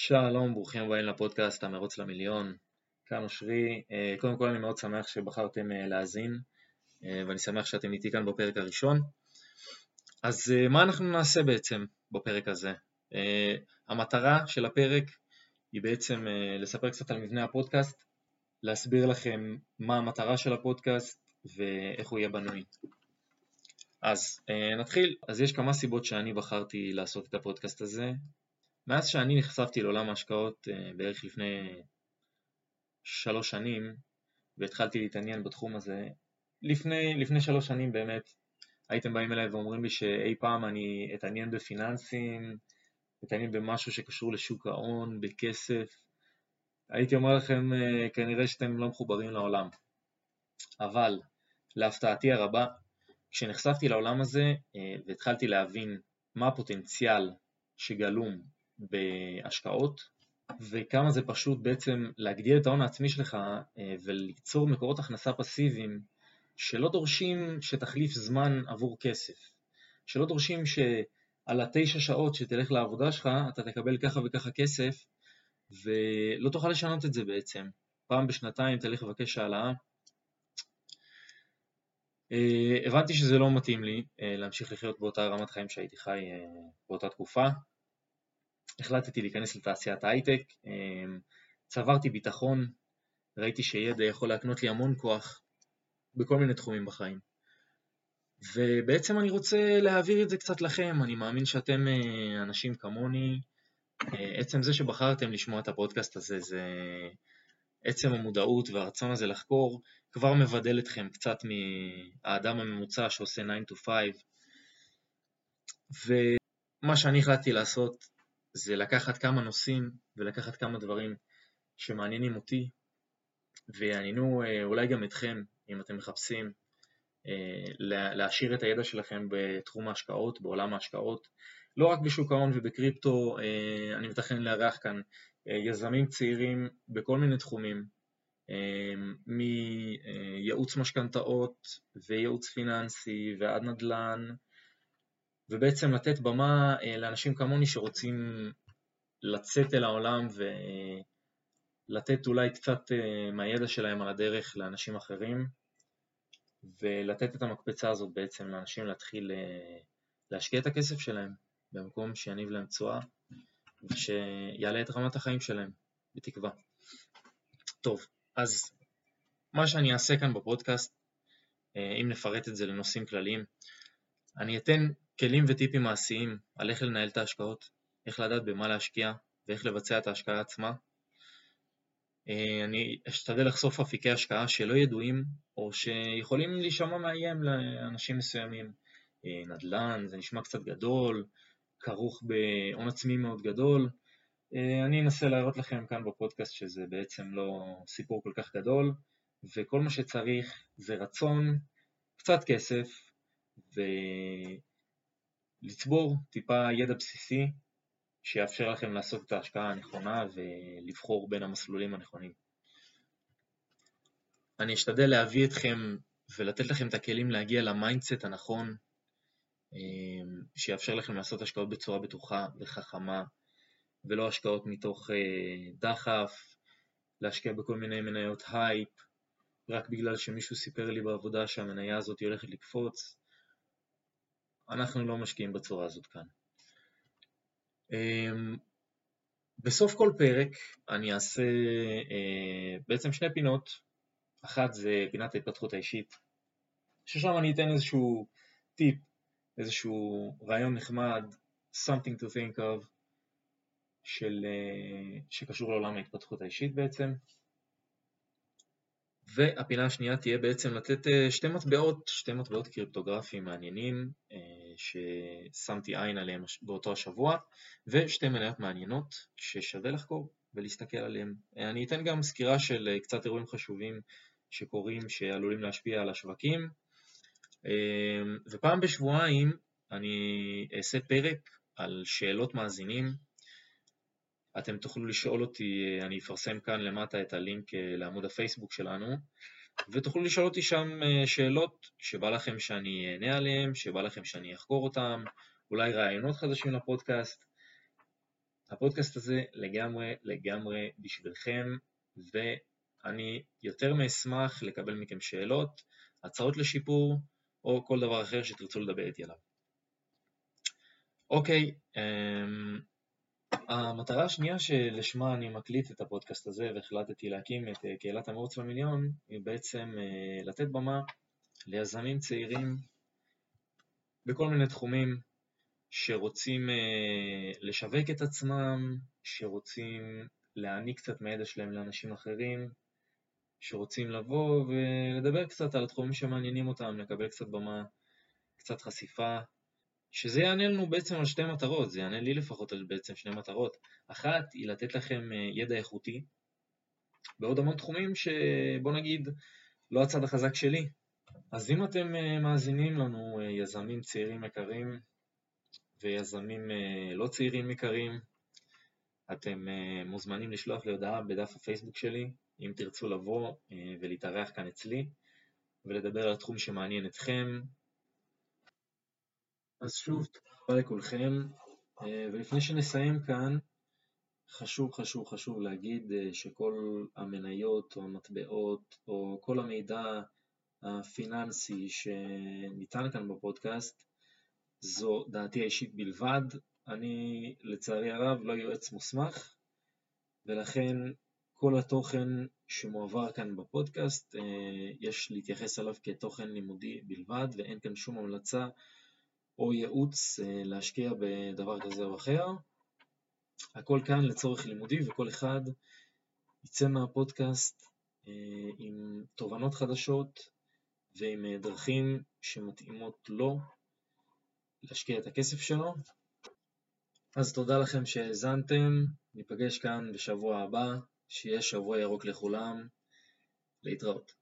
שלום, ברוכים הבאים לפודקאסט המרוץ למיליון. כאן אושרי. אה, קודם כל אני מאוד שמח שבחרתם אה, להאזין, אה, ואני שמח שאתם איתי כאן בפרק הראשון. אז מה אנחנו נעשה בעצם בפרק הזה? המטרה של הפרק היא בעצם לספר קצת על מבנה הפודקאסט, להסביר לכם מה המטרה של הפודקאסט ואיך הוא יהיה בנוי. אז נתחיל. אז יש כמה סיבות שאני בחרתי לעשות את הפודקאסט הזה. מאז שאני נחשפתי לעולם ההשקעות אה, בערך לפני שלוש שנים והתחלתי להתעניין בתחום הזה, לפני, לפני שלוש שנים באמת הייתם באים אליי ואומרים לי שאי פעם אני אתעניין בפיננסים, אתעניין במשהו שקשור לשוק ההון, בכסף, הייתי אומר לכם אה, כנראה שאתם לא מחוברים לעולם. אבל להפתעתי הרבה, כשנחשפתי לעולם הזה אה, והתחלתי להבין מה הפוטנציאל שגלום בהשקעות, וכמה זה פשוט בעצם להגדיל את ההון העצמי שלך אה, וליצור מקורות הכנסה פסיביים שלא דורשים שתחליף זמן עבור כסף, שלא דורשים שעל התשע שעות שתלך לעבודה שלך אתה תקבל ככה וככה כסף ולא תוכל לשנות את זה בעצם. פעם בשנתיים תלך לבקש העלאה. אה, הבנתי שזה לא מתאים לי אה, להמשיך לחיות באותה רמת חיים שהייתי חי באותה תקופה, החלטתי להיכנס לתעשיית ההייטק, אמ, צברתי ביטחון, ראיתי שידע יכול להקנות לי המון כוח בכל מיני תחומים בחיים. ובעצם אני רוצה להעביר את זה קצת לכם, אני מאמין שאתם אה, אנשים כמוני, אה, עצם זה שבחרתם לשמוע את הפודקאסט הזה, זה עצם המודעות והרצון הזה לחקור, כבר מבדל אתכם קצת מהאדם הממוצע שעושה 9 to 5. ומה שאני החלטתי לעשות זה לקחת כמה נושאים ולקחת כמה דברים שמעניינים אותי ויעניינו אה, אולי גם אתכם אם אתם מחפשים אה, להעשיר את הידע שלכם בתחום ההשקעות, בעולם ההשקעות, לא רק בשוק ההון ובקריפטו, אה, אני מתכנן לארח כאן יזמים צעירים בכל מיני תחומים, מייעוץ משכנתאות וייעוץ פיננסי ועד נדל"ן ובעצם לתת במה אה, לאנשים כמוני שרוצים לצאת אל העולם ולתת אולי קצת אה, מהידע שלהם על הדרך לאנשים אחרים ולתת את המקפצה הזאת בעצם לאנשים להתחיל אה, להשקיע את הכסף שלהם במקום שיניב להם תשואה ושיעלה את רמת החיים שלהם, בתקווה. טוב, אז מה שאני אעשה כאן בפודקאסט, אם נפרט את זה לנושאים כלליים, אני אתן כלים וטיפים מעשיים על איך לנהל את ההשקעות, איך לדעת במה להשקיע ואיך לבצע את ההשקעה עצמה. אה, אני אשתדל לחשוף אפיקי השקעה שלא ידועים או שיכולים להישמע מאיים לאנשים מסוימים. אה, נדל"ן, זה נשמע קצת גדול, כרוך בהון עצמי מאוד גדול. אה, אני אנסה להראות לכם כאן בפודקאסט שזה בעצם לא סיפור כל כך גדול, וכל מה שצריך זה רצון, קצת כסף, ולצבור טיפה ידע בסיסי שיאפשר לכם לעשות את ההשקעה הנכונה ולבחור בין המסלולים הנכונים. אני אשתדל להביא אתכם ולתת לכם את הכלים להגיע ל mindset הנכון אמ, שיאפשר לכם לעשות השקעות בצורה בטוחה וחכמה ולא השקעות מתוך אה, דחף, להשקיע בכל מיני מניות הייפ רק בגלל שמישהו סיפר לי בעבודה שהמניה הזאת הולכת לקפוץ אנחנו לא משקיעים בצורה הזאת כאן. אמ, בסוף כל פרק אני אעשה אה, בעצם שני פינות, אחת זה פינת ההתפתחות האישית, ששם אני אתן איזשהו טיפ, איזשהו רעיון נחמד, something to think of, של, אה, שקשור לעולם ההתפתחות האישית בעצם, והפינה השנייה תהיה בעצם לתת אה, שתי מטבעות, שתי מטבעות קריפטוגרפיים מעניינים אה, ששמתי עין עליהם באותו השבוע ושתי מניות מעניינות ששווה לחקור ולהסתכל עליהם. אה, אני אתן גם סקירה של קצת אירועים חשובים שקורים שעלולים להשפיע על השווקים ופעם בשבועיים אני אעשה פרק על שאלות מאזינים אתם תוכלו לשאול אותי, אני אפרסם כאן למטה את הלינק אה, לעמוד הפייסבוק שלנו, ותוכלו לשאול אותי שם אה, שאלות שבא לכם שאני אענה עליהן, שבא לכם שאני אחקור אותן, אולי רעיונות חדשים לפודקאסט. הפודקאסט הזה לגמרי לגמרי בשבילכם, ואני יותר מאשמח לקבל מכם שאלות, הצעות לשיפור, או כל דבר אחר שתרצו לדבר איתי עליו. אוקיי, um, המטרה השנייה שלשמה אני מקליט את הפודקאסט הזה והחלטתי להקים את אה, קהילת המרוץ למיליון היא בעצם uh, לתת במה ליזמים צעירים בכל מיני תחומים שרוצים uh, לשווק את עצמם, שרוצים להעניק קצת מהידע שלהם לאנשים אחרים, שרוצים לבוא ולדבר קצת על התחומים שמעניינים אותם, לקבל קצת במה, קצת חשיפה, שזה יענה לנו בעצם על שתי מטרות, זה יענה לי לפחות על בעצם שני מטרות. אחת היא לתת לכם אה, ידע איכותי בעוד המון תחומים שבוא נגיד לא הצד החזק שלי. אז אם אתם אה, מאזינים לנו, אה, יזמים צעירים יקרים ויזמים לא צעירים יקרים, אתם מוזמנים לשלוח לי הודעה בדף הפייסבוק שלי, אם תרצו לבוא ולהתארח כאן אצלי ולדבר על התחום שמעניין אתכם, אז שוב, תודה לכולכם, אה, ולפני שנסיים כאן, חשוב חשוב חשוב להגיד אה, שכל המניות או המטבעות או כל המידע הפיננסי שניתן כאן בפודקאסט זו דעתי האישית בלבד, אני לצערי הרב לא יועץ מוסמך ולכן כל התוכן שמועבר כאן בפודקאסט אה, יש להתייחס אליו כתוכן לימודי בלבד ואין כאן שום המלצה או ייעוץ אה, להשקיע בדבר כזה או אחר. הכל כאן לצורך לימודי וכל אחד יצא מהפודקאסט אה, עם תובנות חדשות ועם אה, דרכים שמתאימות לו להשקיע את הכסף שלו. אז תודה לכם שהאזנתם, ניפגש כאן בשבוע הבא, שיהיה שבוע ירוק לכולם, להתראות.